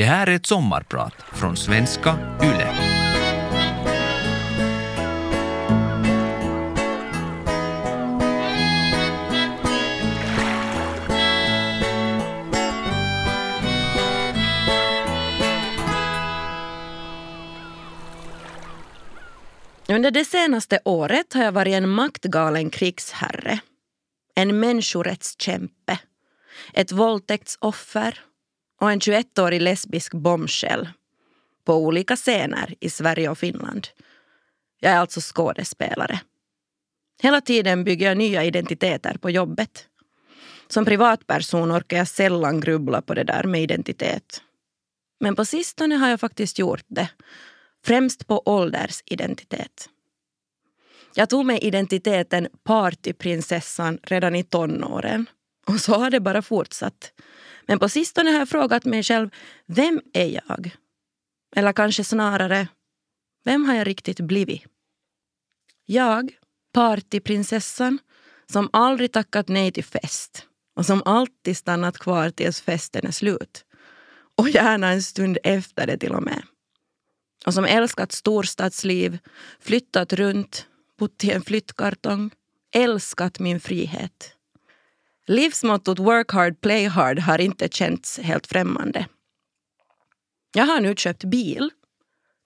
Det här är ett sommarprat från svenska YLE. Under det senaste året har jag varit en maktgalen krigsherre. En människorättskämpe. Ett våldtäktsoffer och en 21-årig lesbisk bombshell på olika scener i Sverige och Finland. Jag är alltså skådespelare. Hela tiden bygger jag nya identiteter på jobbet. Som privatperson orkar jag sällan grubbla på det där med identitet. Men på sistone har jag faktiskt gjort det. Främst på åldersidentitet. Jag tog mig identiteten partyprinsessan redan i tonåren. Och så har det bara fortsatt. Men på sistone har jag frågat mig själv, vem är jag? Eller kanske snarare, vem har jag riktigt blivit? Jag, partyprinsessan, som aldrig tackat nej till fest och som alltid stannat kvar tills festen är slut. Och gärna en stund efter det till och med. Och som älskat storstadsliv, flyttat runt, bott i en flyttkartong, älskat min frihet. Livsmottot work hard, play hard har inte känts helt främmande. Jag har nu köpt bil,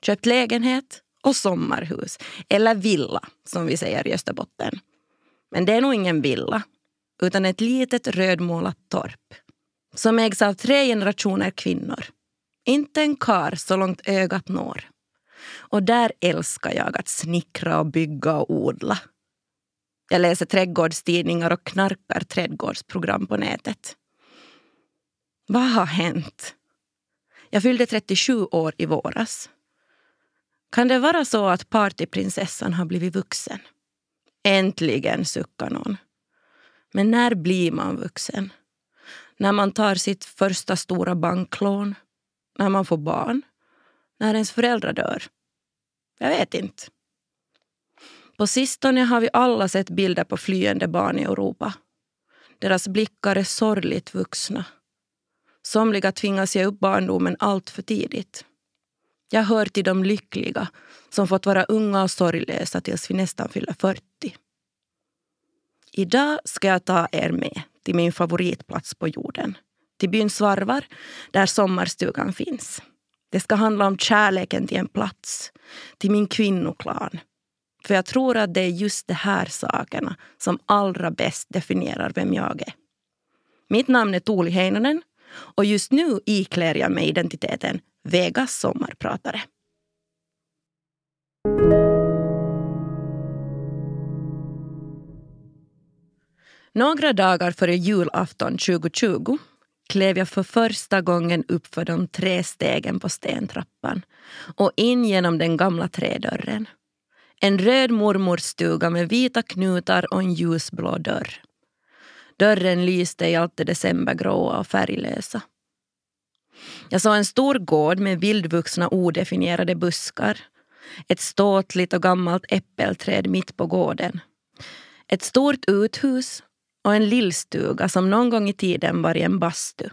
köpt lägenhet och sommarhus. Eller villa, som vi säger i Österbotten. Men det är nog ingen villa, utan ett litet rödmålat torp som ägs av tre generationer kvinnor. Inte en kar så långt ögat når. Och där älskar jag att snickra och bygga och odla. Jag läser trädgårdstidningar och knarkar trädgårdsprogram på nätet. Vad har hänt? Jag fyllde 37 år i våras. Kan det vara så att partyprinsessan har blivit vuxen? Äntligen, suckar någon. Men när blir man vuxen? När man tar sitt första stora banklån? När man får barn? När ens föräldrar dör? Jag vet inte. På sistone har vi alla sett bilder på flyende barn i Europa. Deras blickar är sorgligt vuxna. Somliga tvingas ge upp barndomen allt för tidigt. Jag hör till de lyckliga som fått vara unga och sorglösa tills vi nästan fyller 40. Idag ska jag ta er med till min favoritplats på jorden. Till byn Svarvar, där sommarstugan finns. Det ska handla om kärleken till en plats, till min kvinnoklan för jag tror att det är just de här sakerna som allra bäst definierar vem jag är. Mitt namn är Tuuli Heinonen och just nu iklär jag mig identiteten Vegas sommarpratare. Några dagar före julafton 2020 klev jag för första gången upp för de tre stegen på stentrappan och in genom den gamla trädörren. En röd mormorstuga med vita knutar och en ljusblå dörr. Dörren lyste i allt det decembergråa och färglösa. Jag såg en stor gård med vildvuxna odefinierade buskar. Ett ståtligt och gammalt äppelträd mitt på gården. Ett stort uthus och en lillstuga som någon gång i tiden var i en bastu.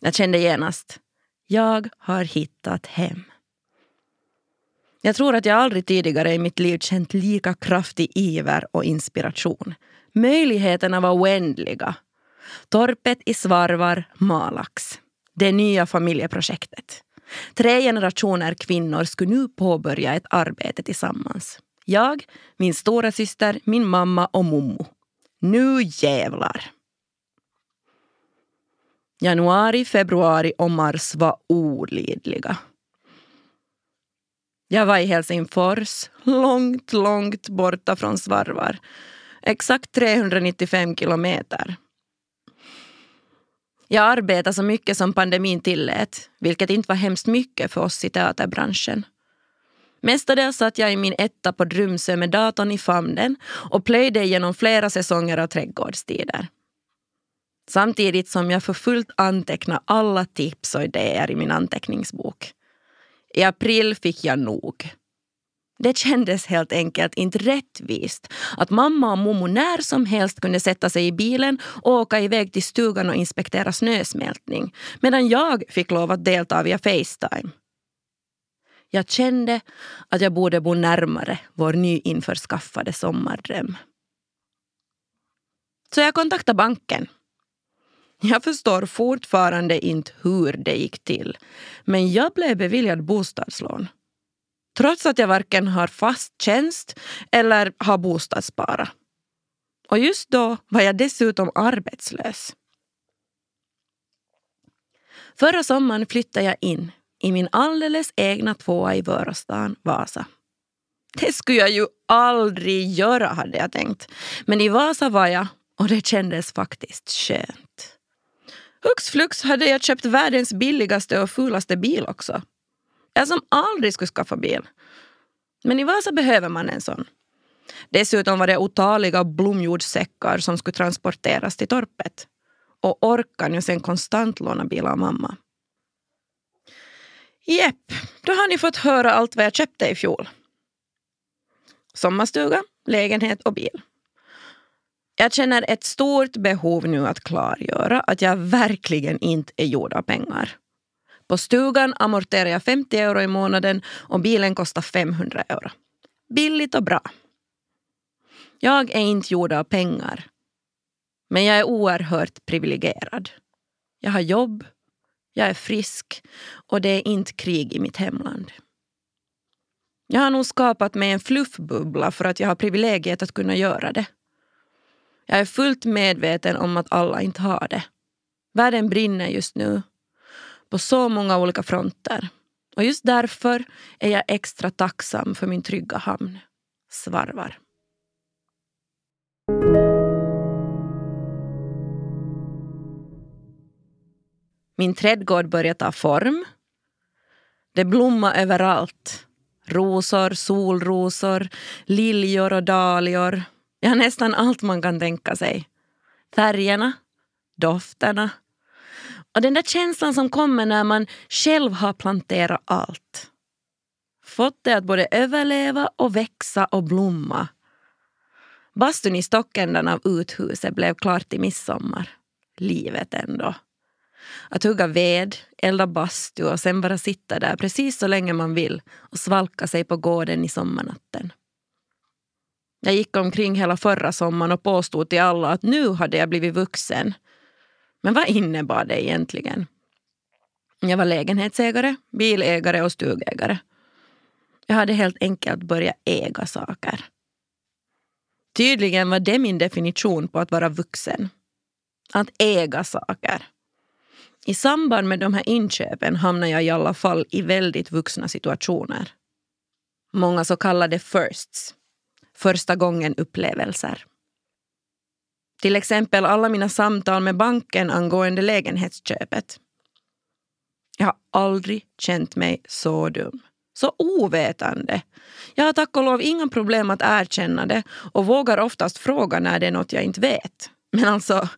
Jag kände genast, jag har hittat hem. Jag tror att jag aldrig tidigare i mitt liv känt lika kraftig iver och inspiration. Möjligheterna var oändliga. Torpet i Svarvar, Malax. Det nya familjeprojektet. Tre generationer kvinnor skulle nu påbörja ett arbete tillsammans. Jag, min stora syster, min mamma och mommo. Nu jävlar! Januari, februari och mars var olidliga. Jag var i Helsingfors, långt, långt borta från Svarvar. Exakt 395 kilometer. Jag arbetade så mycket som pandemin tillät, vilket inte var hemskt mycket för oss i teaterbranschen. Mestadels satt jag i min etta på Drumsö med datorn i famnen och plöjde igenom flera säsonger av trädgårdstider. Samtidigt som jag för fullt antecknade alla tips och idéer i min anteckningsbok. I april fick jag nog. Det kändes helt enkelt inte rättvist att mamma och mommo när som helst kunde sätta sig i bilen och åka iväg till stugan och inspektera snösmältning medan jag fick lov att delta via Facetime. Jag kände att jag borde bo närmare vår nyinförskaffade sommardröm. Så jag kontaktade banken. Jag förstår fortfarande inte hur det gick till, men jag blev beviljad bostadslån. Trots att jag varken har fast tjänst eller har bostadsspara. Och just då var jag dessutom arbetslös. Förra sommaren flyttade jag in i min alldeles egna tvåa i Vörastan, Vasa. Det skulle jag ju aldrig göra hade jag tänkt. Men i Vasa var jag och det kändes faktiskt skönt. Hux flux hade jag köpt världens billigaste och fulaste bil också. Jag som aldrig skulle skaffa bil. Men i Vasa behöver man en sån. Dessutom var det otaliga blomjordsäckar som skulle transporteras till torpet. Och orkan jag sen konstant låna bil av mamma. Jepp, då har ni fått höra allt vad jag köpte i fjol. Sommarstuga, lägenhet och bil. Jag känner ett stort behov nu att klargöra att jag verkligen inte är gjord av pengar. På stugan amorterar jag 50 euro i månaden och bilen kostar 500 euro. Billigt och bra. Jag är inte gjord av pengar. Men jag är oerhört privilegierad. Jag har jobb, jag är frisk och det är inte krig i mitt hemland. Jag har nog skapat mig en fluffbubbla för att jag har privilegiet att kunna göra det. Jag är fullt medveten om att alla inte har det. Världen brinner just nu. På så många olika fronter. Och just därför är jag extra tacksam för min trygga hamn. Svarvar. Min trädgård börjar ta form. Det blommar överallt. Rosor, solrosor, liljor och dahlior. Ja, nästan allt man kan tänka sig. Färgerna, dofterna och den där känslan som kommer när man själv har planterat allt. Fått det att både överleva och växa och blomma. Bastun i stockändan av uthuset blev klart till midsommar. Livet ändå. Att hugga ved, elda bastu och sen bara sitta där precis så länge man vill och svalka sig på gården i sommarnatten. Jag gick omkring hela förra sommaren och påstod till alla att nu hade jag blivit vuxen. Men vad innebar det egentligen? Jag var lägenhetsägare, bilägare och stugägare. Jag hade helt enkelt börjat äga saker. Tydligen var det min definition på att vara vuxen. Att äga saker. I samband med de här inköpen hamnade jag i alla fall i väldigt vuxna situationer. Många så kallade firsts första gången-upplevelser. Till exempel alla mina samtal med banken angående lägenhetsköpet. Jag har aldrig känt mig så dum. Så ovetande. Jag har tack och lov inga problem att erkänna det och vågar oftast fråga när det är något jag inte vet. Men alltså,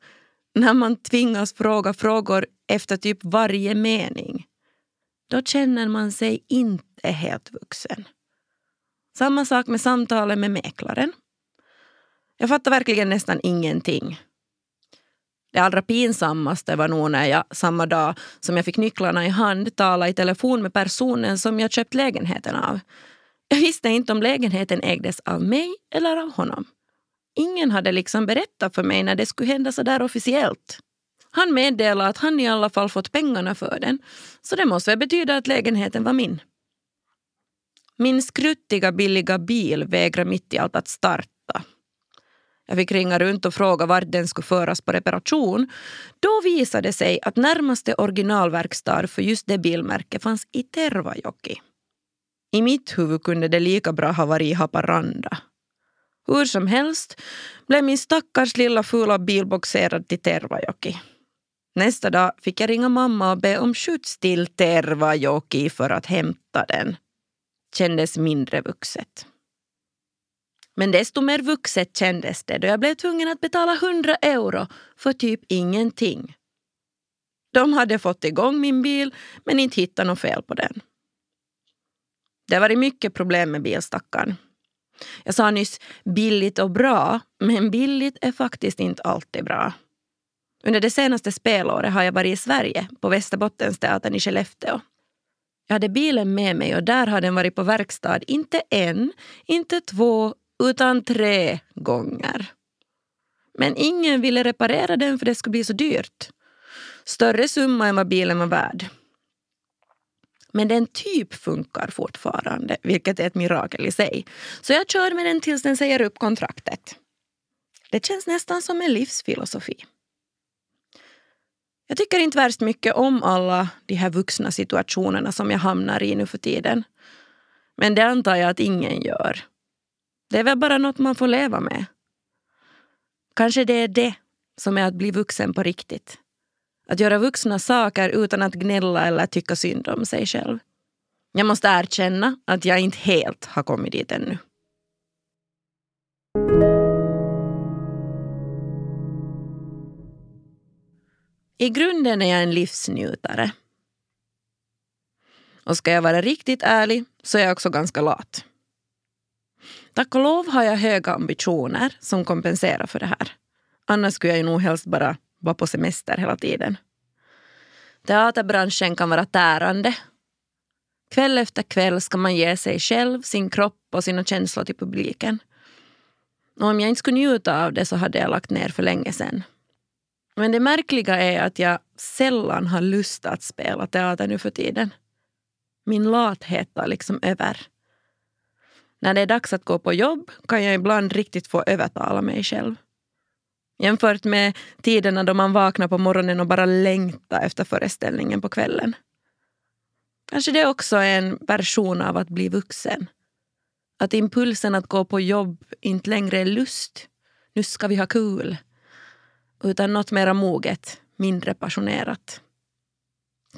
när man tvingas fråga frågor efter typ varje mening, då känner man sig inte helt vuxen. Samma sak med samtalet med mäklaren. Jag fattar verkligen nästan ingenting. Det allra pinsammaste var nog när jag samma dag som jag fick nycklarna i hand talade i telefon med personen som jag köpt lägenheten av. Jag visste inte om lägenheten ägdes av mig eller av honom. Ingen hade liksom berättat för mig när det skulle hända så där officiellt. Han meddelade att han i alla fall fått pengarna för den, så det måste väl betyda att lägenheten var min. Min skruttiga billiga bil vägrade mitt i allt att starta. Jag fick ringa runt och fråga vart den skulle föras på reparation. Då visade det sig att närmaste originalverkstad för just det bilmärket fanns i Tervajoki. I mitt huvud kunde det lika bra ha varit i Haparanda. Hur som helst blev min stackars lilla fula bil boxerad till Tervajoki. Nästa dag fick jag ringa mamma och be om skjuts till Tervajoki för att hämta den kändes mindre vuxet. Men desto mer vuxet kändes det då jag blev tvungen att betala 100 euro för typ ingenting. De hade fått igång min bil men inte hittat något fel på den. Det har varit mycket problem med bilstackaren. Jag sa nyss billigt och bra, men billigt är faktiskt inte alltid bra. Under det senaste spelåret har jag varit i Sverige, på Västerbottensteatern i Skellefteå. Jag hade bilen med mig och där har den varit på verkstad inte en, inte två, utan tre gånger. Men ingen ville reparera den för det skulle bli så dyrt. Större summa än vad bilen var värd. Men den typ funkar fortfarande, vilket är ett mirakel i sig. Så jag kör med den tills den säger upp kontraktet. Det känns nästan som en livsfilosofi. Jag tycker inte värst mycket om alla de här vuxna situationerna som jag hamnar i nu för tiden. Men det antar jag att ingen gör. Det är väl bara något man får leva med. Kanske det är det som är att bli vuxen på riktigt. Att göra vuxna saker utan att gnälla eller tycka synd om sig själv. Jag måste erkänna att jag inte helt har kommit dit ännu. I grunden är jag en livsnjutare. Och ska jag vara riktigt ärlig så är jag också ganska lat. Tack och lov har jag höga ambitioner som kompenserar för det här. Annars skulle jag ju nog helst bara vara på semester hela tiden. Teaterbranschen kan vara tärande. Kväll efter kväll ska man ge sig själv, sin kropp och sina känslor till publiken. Och om jag inte skulle njuta av det så hade jag lagt ner för länge sedan. Men det märkliga är att jag sällan har lust att spela teater nu för tiden. Min lathet tar liksom över. När det är dags att gå på jobb kan jag ibland riktigt få övertala mig själv. Jämfört med tiderna då man vaknar på morgonen och bara längtar efter föreställningen på kvällen. Kanske det också är en version av att bli vuxen. Att impulsen att gå på jobb inte längre är lust. Nu ska vi ha kul. Utan något mera moget, mindre passionerat.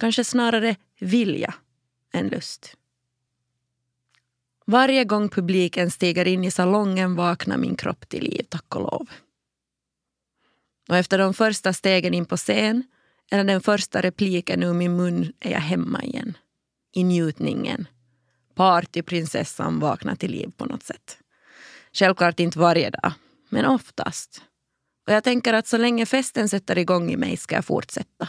Kanske snarare vilja än lust. Varje gång publiken stiger in i salongen vaknar min kropp till liv, tack och lov. Och efter de första stegen in på scen eller den första repliken ur min mun är jag hemma igen. I njutningen. Partyprinsessan vaknar till liv på något sätt. Självklart inte varje dag, men oftast. Och jag tänker att så länge festen sätter igång i mig ska jag fortsätta.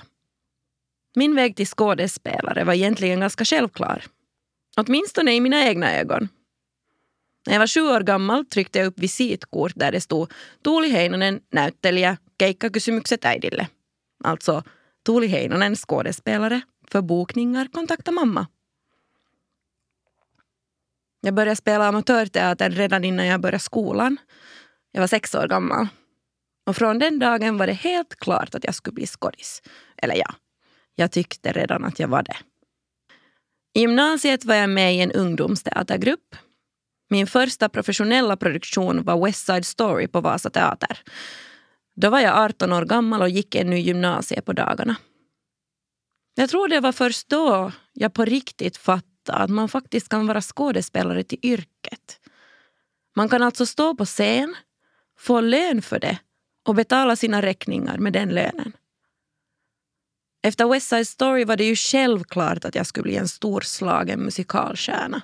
Min väg till skådespelare var egentligen ganska självklar. Åtminstone i mina egna ögon. När jag var sju år gammal tryckte jag upp visitkort där det stod Tuuli Heinonen, näyttelijä, keikkakysymykset äidille. Alltså Tuuli Heinonen, skådespelare. För bokningar kontakta mamma. Jag började spela amatörteater redan innan jag började skolan. Jag var sex år gammal. Och från den dagen var det helt klart att jag skulle bli skådis. Eller ja, jag tyckte redan att jag var det. I gymnasiet var jag med i en ungdomsteatergrupp. Min första professionella produktion var West Side Story på Vasa Teater. Då var jag 18 år gammal och gick ännu gymnasiet på dagarna. Jag tror det var först då jag på riktigt fattade att man faktiskt kan vara skådespelare till yrket. Man kan alltså stå på scen, få lön för det och betala sina räkningar med den lönen. Efter West Side Story var det ju självklart att jag skulle bli en storslagen musikalstjärna.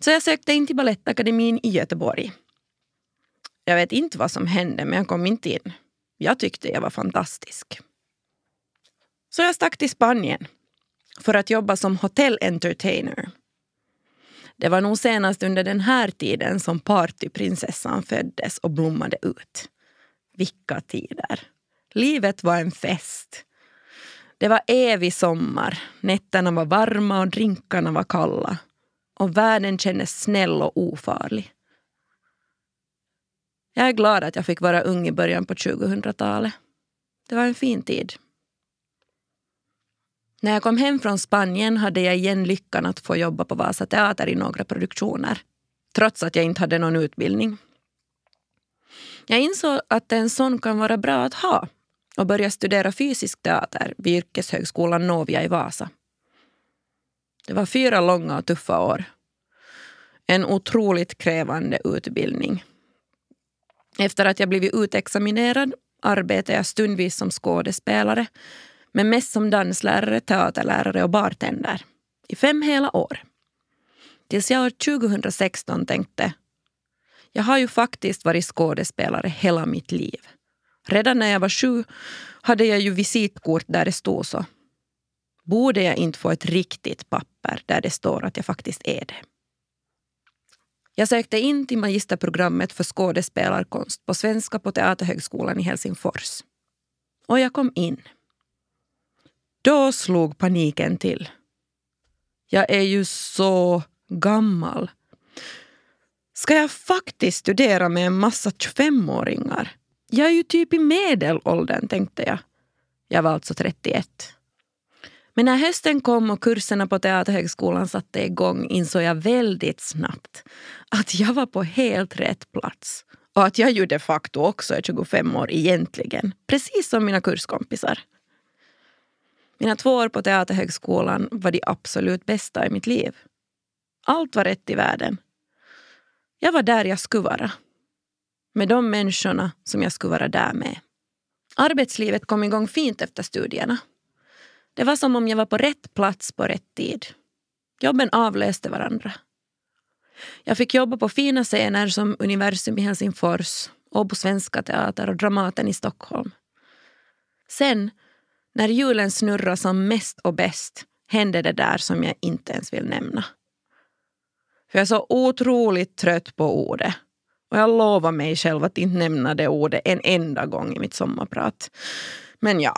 Så jag sökte in till Balettakademin i Göteborg. Jag vet inte vad som hände men jag kom inte in. Jag tyckte jag var fantastisk. Så jag stack till Spanien för att jobba som hotellentertainer. Det var nog senast under den här tiden som partyprinsessan föddes och blommade ut. Vilka tider! Livet var en fest. Det var evig sommar, nätterna var varma och drinkarna var kalla. Och världen kändes snäll och ofarlig. Jag är glad att jag fick vara ung i början på 2000-talet. Det var en fin tid. När jag kom hem från Spanien hade jag igen lyckan att få jobba på Vasa Teater i några produktioner. Trots att jag inte hade någon utbildning. Jag insåg att en sån kan vara bra att ha och började studera fysisk teater vid Yrkeshögskolan Novia i Vasa. Det var fyra långa och tuffa år. En otroligt krävande utbildning. Efter att jag blivit utexaminerad arbetade jag stundvis som skådespelare men mest som danslärare, teaterlärare och bartender i fem hela år. Tills jag år 2016 tänkte jag har ju faktiskt varit skådespelare hela mitt liv. Redan när jag var sju hade jag ju visitkort där det stod så. Borde jag inte få ett riktigt papper där det står att jag faktiskt är det? Jag sökte in till magisterprogrammet för skådespelarkonst på svenska på Teaterhögskolan i Helsingfors. Och jag kom in. Då slog paniken till. Jag är ju så gammal. Ska jag faktiskt studera med en massa 25-åringar? Jag är ju typ i medelåldern, tänkte jag. Jag var alltså 31. Men när hösten kom och kurserna på Teaterhögskolan satte igång insåg jag väldigt snabbt att jag var på helt rätt plats. Och att jag ju de facto också är 25 år egentligen. Precis som mina kurskompisar. Mina två år på Teaterhögskolan var de absolut bästa i mitt liv. Allt var rätt i världen. Jag var där jag skulle vara. Med de människorna som jag skulle vara där med. Arbetslivet kom igång fint efter studierna. Det var som om jag var på rätt plats på rätt tid. Jobben avlöste varandra. Jag fick jobba på fina scener som Universum i Helsingfors, Åbo Svenska Teater och Dramaten i Stockholm. Sen, när julen snurrade som mest och bäst, hände det där som jag inte ens vill nämna. För jag är så otroligt trött på ordet. Och jag lovar mig själv att inte nämna det ordet en enda gång i mitt sommarprat. Men ja,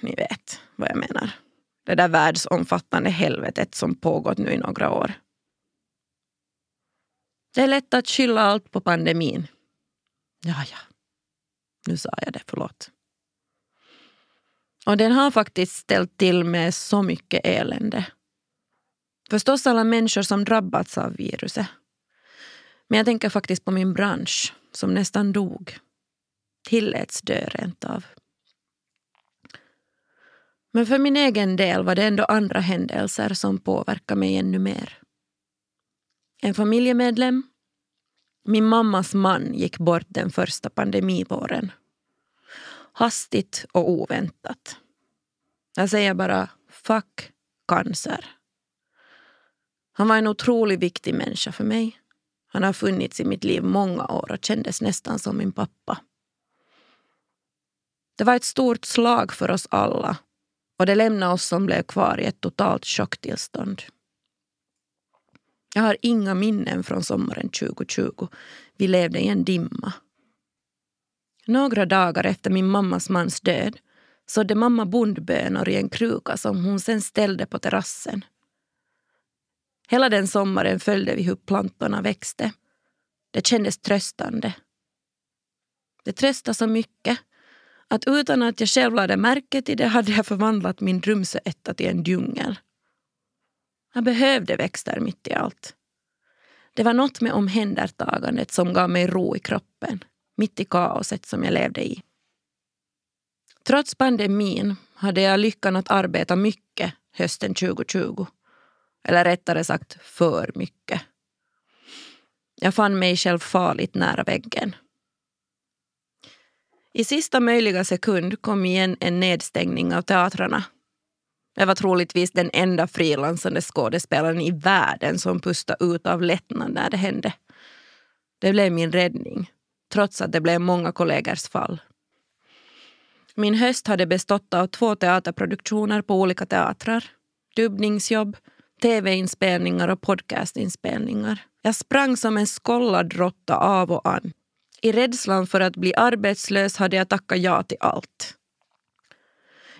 ni vet vad jag menar. Det där världsomfattande helvetet som pågått nu i några år. Det är lätt att skylla allt på pandemin. Ja, ja. Nu sa jag det, förlåt. Och den har faktiskt ställt till med så mycket elände. Förstås alla människor som drabbats av viruset. Men jag tänker faktiskt på min bransch som nästan dog. Tilläts dö rent av. Men för min egen del var det ändå andra händelser som påverkade mig ännu mer. En familjemedlem, min mammas man, gick bort den första pandemivåren. Hastigt och oväntat. Jag säger bara fuck cancer. Han var en otroligt viktig människa för mig. Han har funnits i mitt liv många år och kändes nästan som min pappa. Det var ett stort slag för oss alla och det lämnade oss som blev kvar i ett totalt chocktillstånd. Jag har inga minnen från sommaren 2020. Vi levde i en dimma. Några dagar efter min mammas mans död sådde mamma bondbönor i en kruka som hon sen ställde på terrassen. Hela den sommaren följde vi hur plantorna växte. Det kändes tröstande. Det tröstade så mycket att utan att jag själv lade märke till det hade jag förvandlat min rumsetta till en djungel. Jag behövde växter mitt i allt. Det var något med omhändertagandet som gav mig ro i kroppen, mitt i kaoset som jag levde i. Trots pandemin hade jag lyckan att arbeta mycket hösten 2020. Eller rättare sagt för mycket. Jag fann mig själv farligt nära väggen. I sista möjliga sekund kom igen en nedstängning av teatrarna. Jag var troligtvis den enda frilansande skådespelaren i världen som pustade ut av lättnad när det hände. Det blev min räddning, trots att det blev många kollegors fall. Min höst hade bestått av två teaterproduktioner på olika teatrar, dubbningsjobb, tv-inspelningar och podcastinspelningar. Jag sprang som en skollad råtta av och an. I rädslan för att bli arbetslös hade jag tackat ja till allt.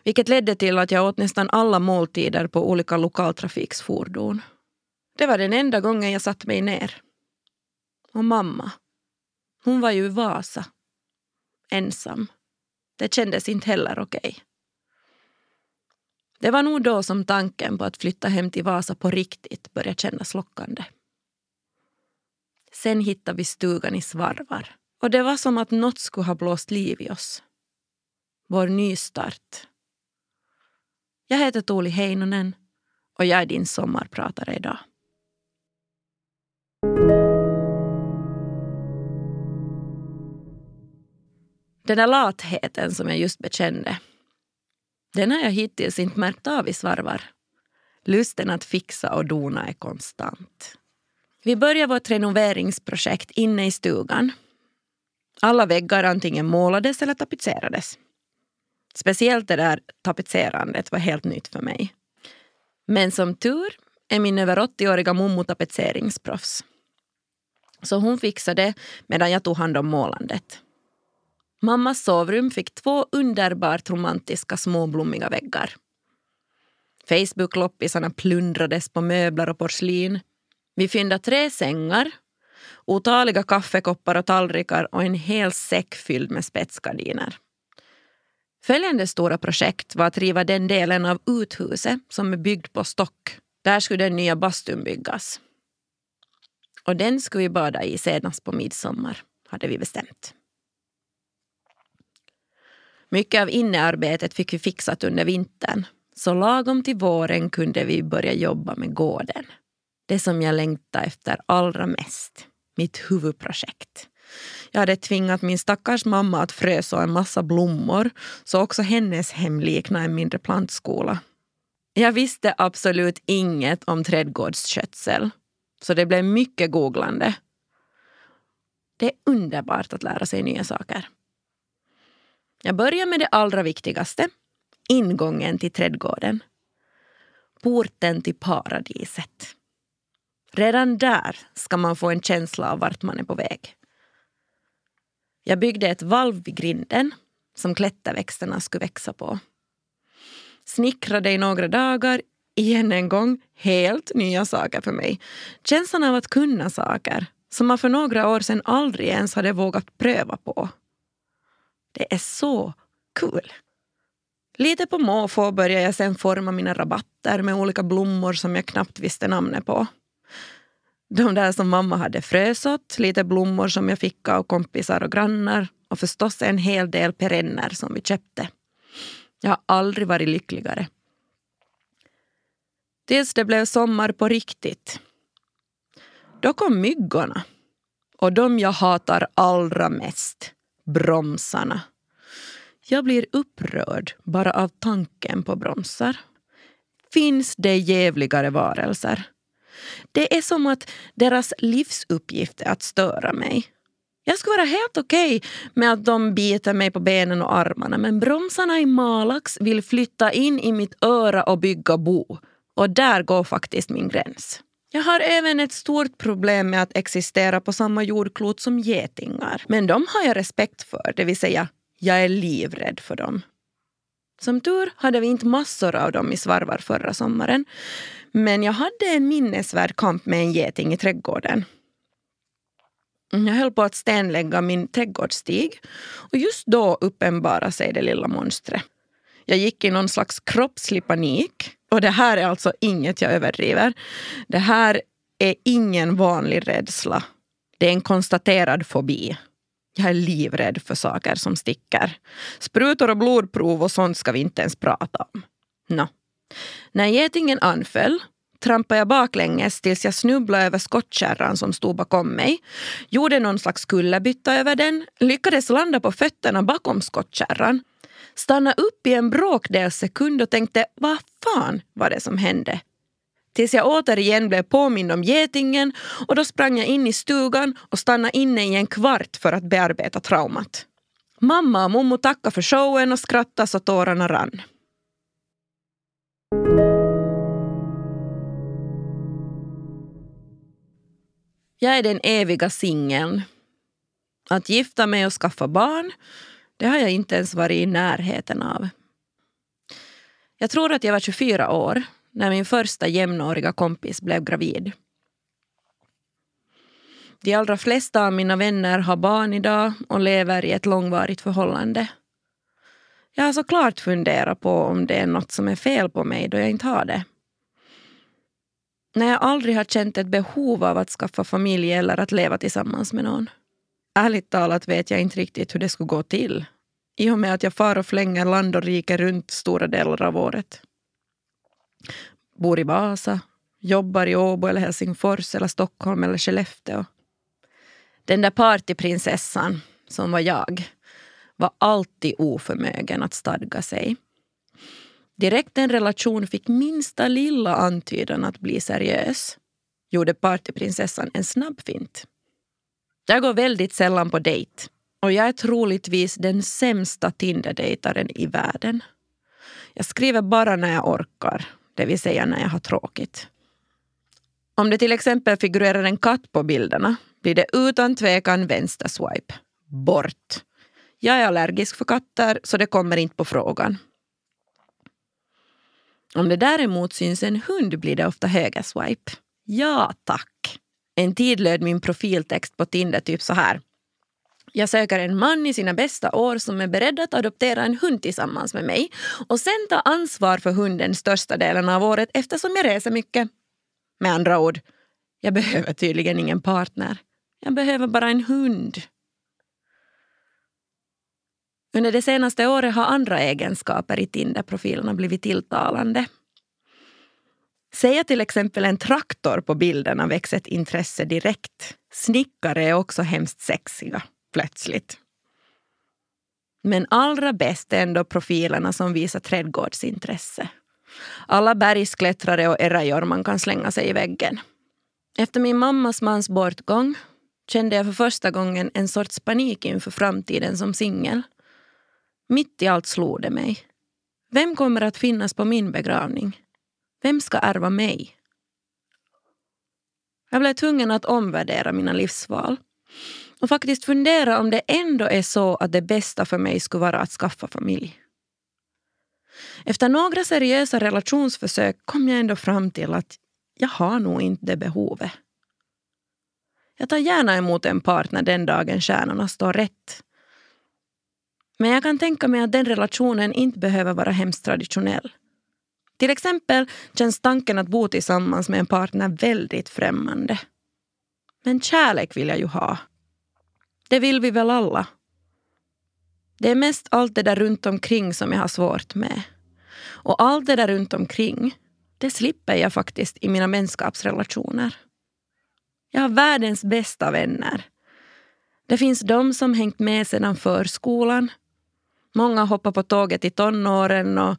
Vilket ledde till att jag åt nästan alla måltider på olika lokaltrafiksfordon. Det var den enda gången jag satt mig ner. Och mamma, hon var ju i Vasa. Ensam. Det kändes inte heller okej. Okay. Det var nog då som tanken på att flytta hem till Vasa på riktigt började kännas lockande. Sen hittade vi stugan i Svarvar och det var som att något skulle ha blåst liv i oss. Vår nystart. Jag heter Tuuli Heinonen och jag är din sommarpratare idag. Den där latheten som jag just bekände den har jag hittills inte märkt av i svarvar. Lusten att fixa och dona är konstant. Vi började vårt renoveringsprojekt inne i stugan. Alla väggar antingen målades eller tapetserades. Speciellt det där tapetserandet var helt nytt för mig. Men som tur är min över 80-åriga mommo tapetseringsproffs. Så hon fixade medan jag tog hand om målandet. Mammas sovrum fick två underbart romantiska småblommiga väggar. Facebook-loppisarna plundrades på möbler och porslin. Vi fyndade tre sängar, otaliga kaffekoppar och tallrikar och en hel säck fylld med spetsgardiner. Följande stora projekt var att riva den delen av uthuset som är byggd på stock. Där skulle den nya bastun byggas. Och den skulle vi bada i senast på midsommar, hade vi bestämt. Mycket av innearbetet fick vi fixat under vintern så lagom till våren kunde vi börja jobba med gården. Det som jag längtade efter allra mest. Mitt huvudprojekt. Jag hade tvingat min stackars mamma att fröså en massa blommor så också hennes hem liknade en mindre plantskola. Jag visste absolut inget om trädgårdsskötsel så det blev mycket googlande. Det är underbart att lära sig nya saker. Jag börjar med det allra viktigaste, ingången till trädgården. Porten till paradiset. Redan där ska man få en känsla av vart man är på väg. Jag byggde ett valv vid grinden som klätterväxterna skulle växa på. Snickrade i några dagar, igen en gång, helt nya saker för mig. Känslan av att kunna saker som man för några år sedan aldrig ens hade vågat pröva på. Det är så kul. Lite på måfå började jag sen forma mina rabatter med olika blommor som jag knappt visste namnet på. De där som mamma hade frösått, lite blommor som jag fick av kompisar och grannar och förstås en hel del perenner som vi köpte. Jag har aldrig varit lyckligare. Tills det blev sommar på riktigt. Då kom myggorna. Och de jag hatar allra mest, bromsarna. Jag blir upprörd bara av tanken på bromsar. Finns det jävligare varelser? Det är som att deras livsuppgift är att störa mig. Jag skulle vara helt okej okay med att de biter mig på benen och armarna men bromsarna i Malax vill flytta in i mitt öra och bygga bo. Och där går faktiskt min gräns. Jag har även ett stort problem med att existera på samma jordklot som getingar. Men de har jag respekt för, det vill säga jag är livrädd för dem. Som tur hade vi inte massor av dem i svarvar förra sommaren. Men jag hade en minnesvärd kamp med en geting i trädgården. Jag höll på att stenlägga min trädgårdsstig och just då uppenbarade sig det lilla monstret. Jag gick i någon slags kroppslig panik. Och det här är alltså inget jag överdriver. Det här är ingen vanlig rädsla. Det är en konstaterad fobi. Jag är livrädd för saker som sticker. Sprutor och blodprov och sånt ska vi inte ens prata om. No. När getingen anföll trampade jag baklänges tills jag snubblade över skottkärran som stod bakom mig. Gjorde någon slags kullerbytta över den, lyckades landa på fötterna bakom skottkärran. Stannade upp i en bråkdels sekund och tänkte vad fan var det som hände? Tills jag återigen blev påmind om getingen och då sprang jag in i stugan och stannade inne i en kvart för att bearbeta traumat. Mamma och mommo tackade för showen och skrattade så tårarna rann. Jag är den eviga singeln. Att gifta mig och skaffa barn, det har jag inte ens varit i närheten av. Jag tror att jag var 24 år när min första jämnåriga kompis blev gravid. De allra flesta av mina vänner har barn idag och lever i ett långvarigt förhållande. Jag har såklart funderat på om det är något som är fel på mig då jag inte har det. När jag aldrig har känt ett behov av att skaffa familj eller att leva tillsammans med någon. Ärligt talat vet jag inte riktigt hur det skulle gå till i och med att jag far och flänger land och rike runt stora delar av året. Bor i Vasa, jobbar i Åbo eller Helsingfors eller Stockholm eller Skellefteå. Den där partyprinsessan som var jag var alltid oförmögen att stadga sig. Direkt en relation fick minsta lilla antydan att bli seriös. gjorde partyprinsessan en snabb fint. Jag går väldigt sällan på dejt och jag är troligtvis den sämsta Tinder-dejtaren i världen. Jag skriver bara när jag orkar, det vill säga när jag har tråkigt. Om det till exempel figurerar en katt på bilderna blir det utan tvekan vänster swipe. Bort. Jag är allergisk för katter så det kommer inte på frågan. Om det däremot syns en hund blir det ofta höger swipe. Ja tack. En tid löd min profiltext på Tinder typ så här. Jag söker en man i sina bästa år som är beredd att adoptera en hund tillsammans med mig och sen ta ansvar för hunden största delen av året eftersom jag reser mycket. Med andra ord, jag behöver tydligen ingen partner. Jag behöver bara en hund. Under det senaste året har andra egenskaper i Tinder-profilerna blivit tilltalande. Säga till exempel en traktor på bilderna väcks ett intresse direkt. Snickare är också hemskt sexiga, plötsligt. Men allra bäst är ändå profilerna som visar trädgårdsintresse. Alla bergsklättrare och errajor kan slänga sig i väggen. Efter min mammas mans bortgång kände jag för första gången en sorts panik inför framtiden som singel. Mitt i allt slog det mig. Vem kommer att finnas på min begravning? Vem ska ärva mig? Jag blev tvungen att omvärdera mina livsval och faktiskt fundera om det ändå är så att det bästa för mig skulle vara att skaffa familj. Efter några seriösa relationsförsök kom jag ändå fram till att jag har nog inte det behovet. Jag tar gärna emot en partner den dagen stjärnorna står rätt. Men jag kan tänka mig att den relationen inte behöver vara hemskt traditionell. Till exempel känns tanken att bo tillsammans med en partner väldigt främmande. Men kärlek vill jag ju ha. Det vill vi väl alla? Det är mest allt det där runt omkring som jag har svårt med. Och allt det där runt omkring, det slipper jag faktiskt i mina vänskapsrelationer. Jag har världens bästa vänner. Det finns de som hängt med sedan förskolan. Många hoppar på tåget i tonåren och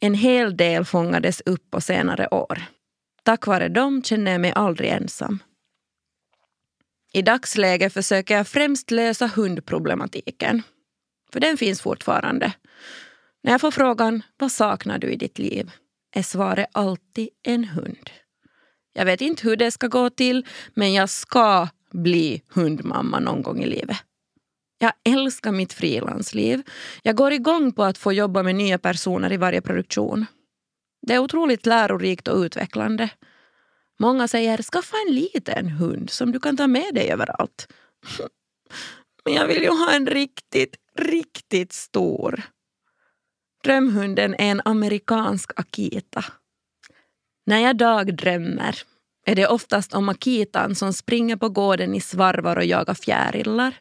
en hel del fångades upp på senare år. Tack vare dem känner jag mig aldrig ensam. I dagsläget försöker jag främst lösa hundproblematiken. För den finns fortfarande. När jag får frågan vad saknar du i ditt liv är svaret alltid en hund. Jag vet inte hur det ska gå till men jag ska bli hundmamma någon gång i livet. Jag älskar mitt frilansliv. Jag går igång på att få jobba med nya personer i varje produktion. Det är otroligt lärorikt och utvecklande. Många säger skaffa en liten hund som du kan ta med dig överallt. Men jag vill ju ha en riktigt, riktigt stor. Drömhunden är en amerikansk Akita. När jag dagdrömmer är det oftast om Akitan som springer på gården i svarvar och jagar fjärilar,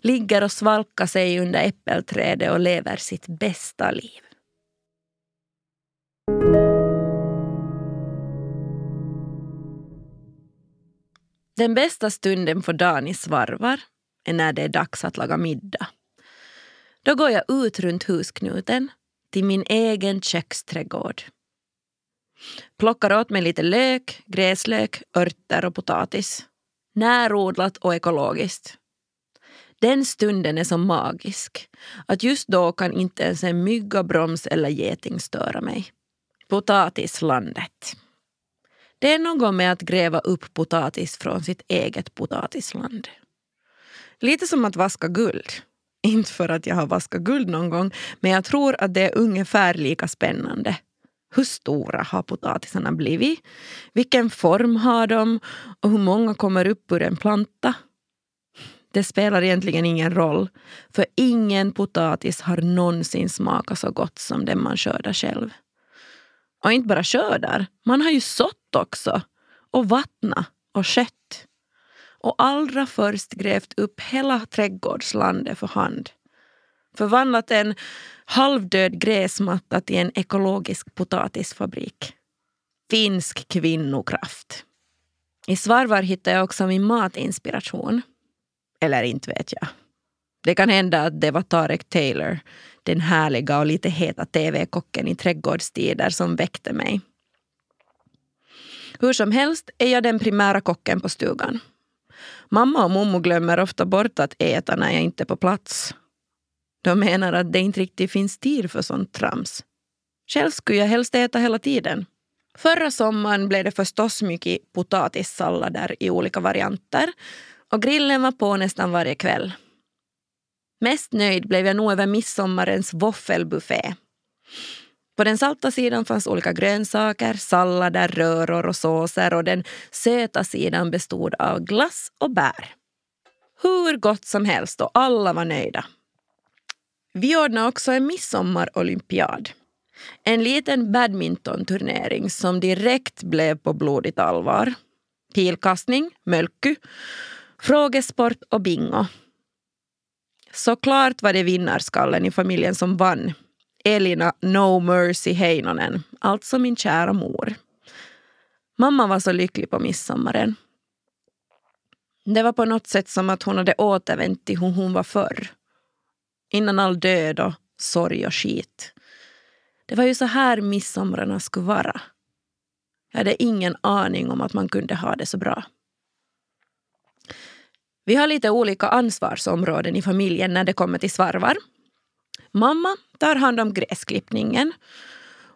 ligger och svalkar sig under äppelträdet och lever sitt bästa liv. Den bästa stunden på dagen i svarvar är när det är dags att laga middag. Då går jag ut runt husknuten till min egen köksträdgård. Plockar åt mig lite lök, gräslök, örter och potatis. Närodlat och ekologiskt. Den stunden är så magisk att just då kan inte ens en mygga, broms eller geting störa mig. Potatislandet. Det är något med att gräva upp potatis från sitt eget potatisland. Lite som att vaska guld. Inte för att jag har vaskat guld någon gång, men jag tror att det är ungefär lika spännande. Hur stora har potatisarna blivit? Vilken form har de? Och hur många kommer upp ur en planta? Det spelar egentligen ingen roll, för ingen potatis har någonsin smakat så gott som den man skördar själv. Och inte bara skördar, man har ju sått också. Och vattnat och skött och allra först grävt upp hela trädgårdslandet för hand. Förvandlat en halvdöd gräsmatta till en ekologisk potatisfabrik. Finsk kvinnokraft. I Svarvar hittade jag också min matinspiration. Eller inte vet jag. Det kan hända att det var Tarek Taylor, den härliga och lite heta tv-kocken i trädgårdstider som väckte mig. Hur som helst är jag den primära kocken på stugan. Mamma och mommo glömmer ofta bort att äta när jag inte är på plats. De menar att det inte riktigt finns tid för sånt trams. Själv skulle jag helst äta hela tiden. Förra sommaren blev det förstås mycket potatissallader i olika varianter och grillen var på nästan varje kväll. Mest nöjd blev jag nog över midsommarens våffelbuffé. På den salta sidan fanns olika grönsaker, sallader, röror och såser och den söta sidan bestod av glass och bär. Hur gott som helst och alla var nöjda. Vi ordnade också en midsommarolympiad. En liten badmintonturnering som direkt blev på blodigt allvar. Pilkastning, mölky, frågesport och bingo. Såklart var det vinnarskallen i familjen som vann. Elina No Mercy Heinonen, alltså min kära mor. Mamma var så lycklig på midsommaren. Det var på något sätt som att hon hade återvänt till hur hon var förr. Innan all död och sorg och skit. Det var ju så här midsomrarna skulle vara. Jag hade ingen aning om att man kunde ha det så bra. Vi har lite olika ansvarsområden i familjen när det kommer till svarvar. Mamma tar hand om gräsklippningen.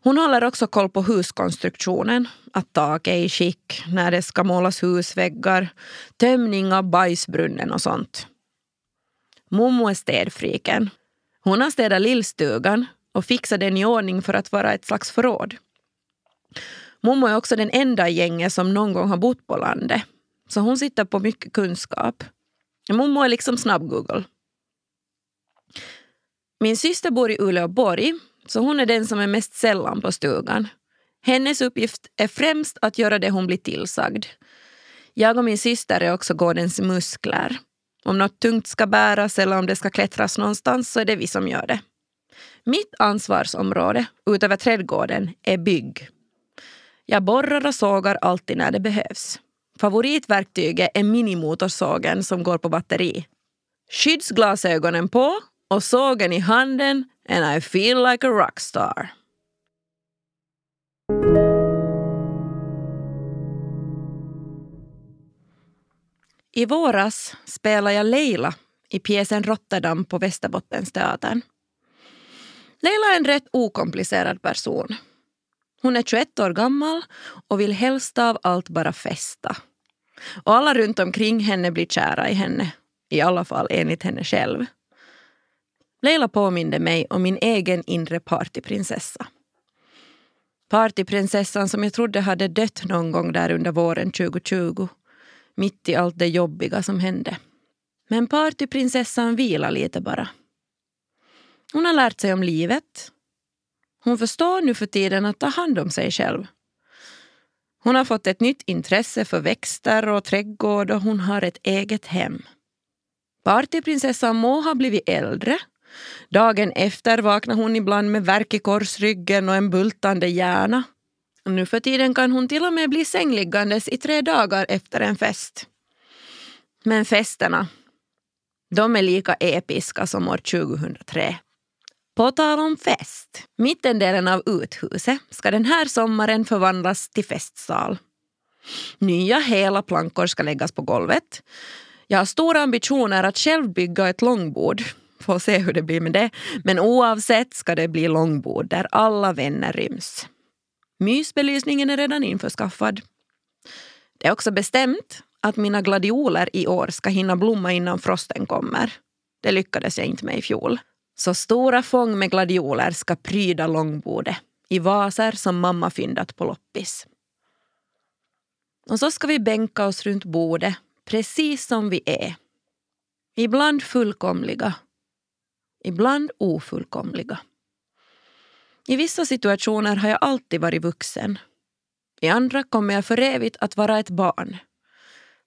Hon håller också koll på huskonstruktionen, att taket är i skick, när det ska målas husväggar, tömning av bajsbrunnen och sånt. Mommo är städfriken. Hon har städat lillstugan och fixat den i ordning för att vara ett slags förråd. Mommo är också den enda i gänget som någon gång har bott på landet. Så hon sitter på mycket kunskap. Mommo är liksom snabb-Google. Min syster bor i Uleåborg, så hon är den som är mest sällan på stugan. Hennes uppgift är främst att göra det hon blir tillsagd. Jag och min syster är också gårdens muskler. Om något tungt ska bäras eller om det ska klättras någonstans så är det vi som gör det. Mitt ansvarsområde, utöver trädgården, är bygg. Jag borrar och sågar alltid när det behövs. Favoritverktyget är minimotorsågen som går på batteri. Skyddsglasögonen på och sågen i handen and I feel like a rockstar. I våras spelade jag Leila i pjäsen Rotterdam på Västerbottensteatern. Leila är en rätt okomplicerad person. Hon är 21 år gammal och vill helst av allt bara festa. Och alla runt omkring henne blir kära i henne. I alla fall enligt henne själv. Leila påminde mig om min egen inre partyprinsessa. Partyprinsessan som jag trodde hade dött någon gång där under våren 2020. Mitt i allt det jobbiga som hände. Men partyprinsessan vilar lite bara. Hon har lärt sig om livet. Hon förstår nu för tiden att ta hand om sig själv. Hon har fått ett nytt intresse för växter och trädgård och hon har ett eget hem. Partyprinsessan må ha blivit äldre. Dagen efter vaknar hon ibland med värk i korsryggen och en bultande hjärna. Nu för tiden kan hon till och med bli sängliggandes i tre dagar efter en fest. Men festerna, de är lika episka som år 2003. På tal om fest. Mittendelen av uthuset ska den här sommaren förvandlas till festsal. Nya hela plankor ska läggas på golvet. Jag har stora ambitioner att själv bygga ett långbord. Får se hur det blir med det. Men oavsett ska det bli långbord där alla vänner ryms. Mysbelysningen är redan införskaffad. Det är också bestämt att mina gladioler i år ska hinna blomma innan frosten kommer. Det lyckades jag inte med i fjol. Så stora fång med gladioler ska pryda långbordet i vaser som mamma fyndat på loppis. Och så ska vi bänka oss runt bordet precis som vi är. Ibland fullkomliga, ibland ofullkomliga. I vissa situationer har jag alltid varit vuxen. I andra kommer jag för evigt att vara ett barn.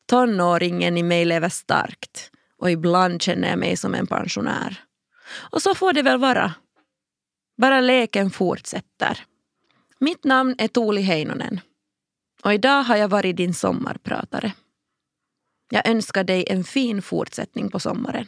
Tonåringen i mig lever starkt och ibland känner jag mig som en pensionär. Och så får det väl vara. Bara leken fortsätter. Mitt namn är Tuuli Heinonen och idag har jag varit din sommarpratare. Jag önskar dig en fin fortsättning på sommaren.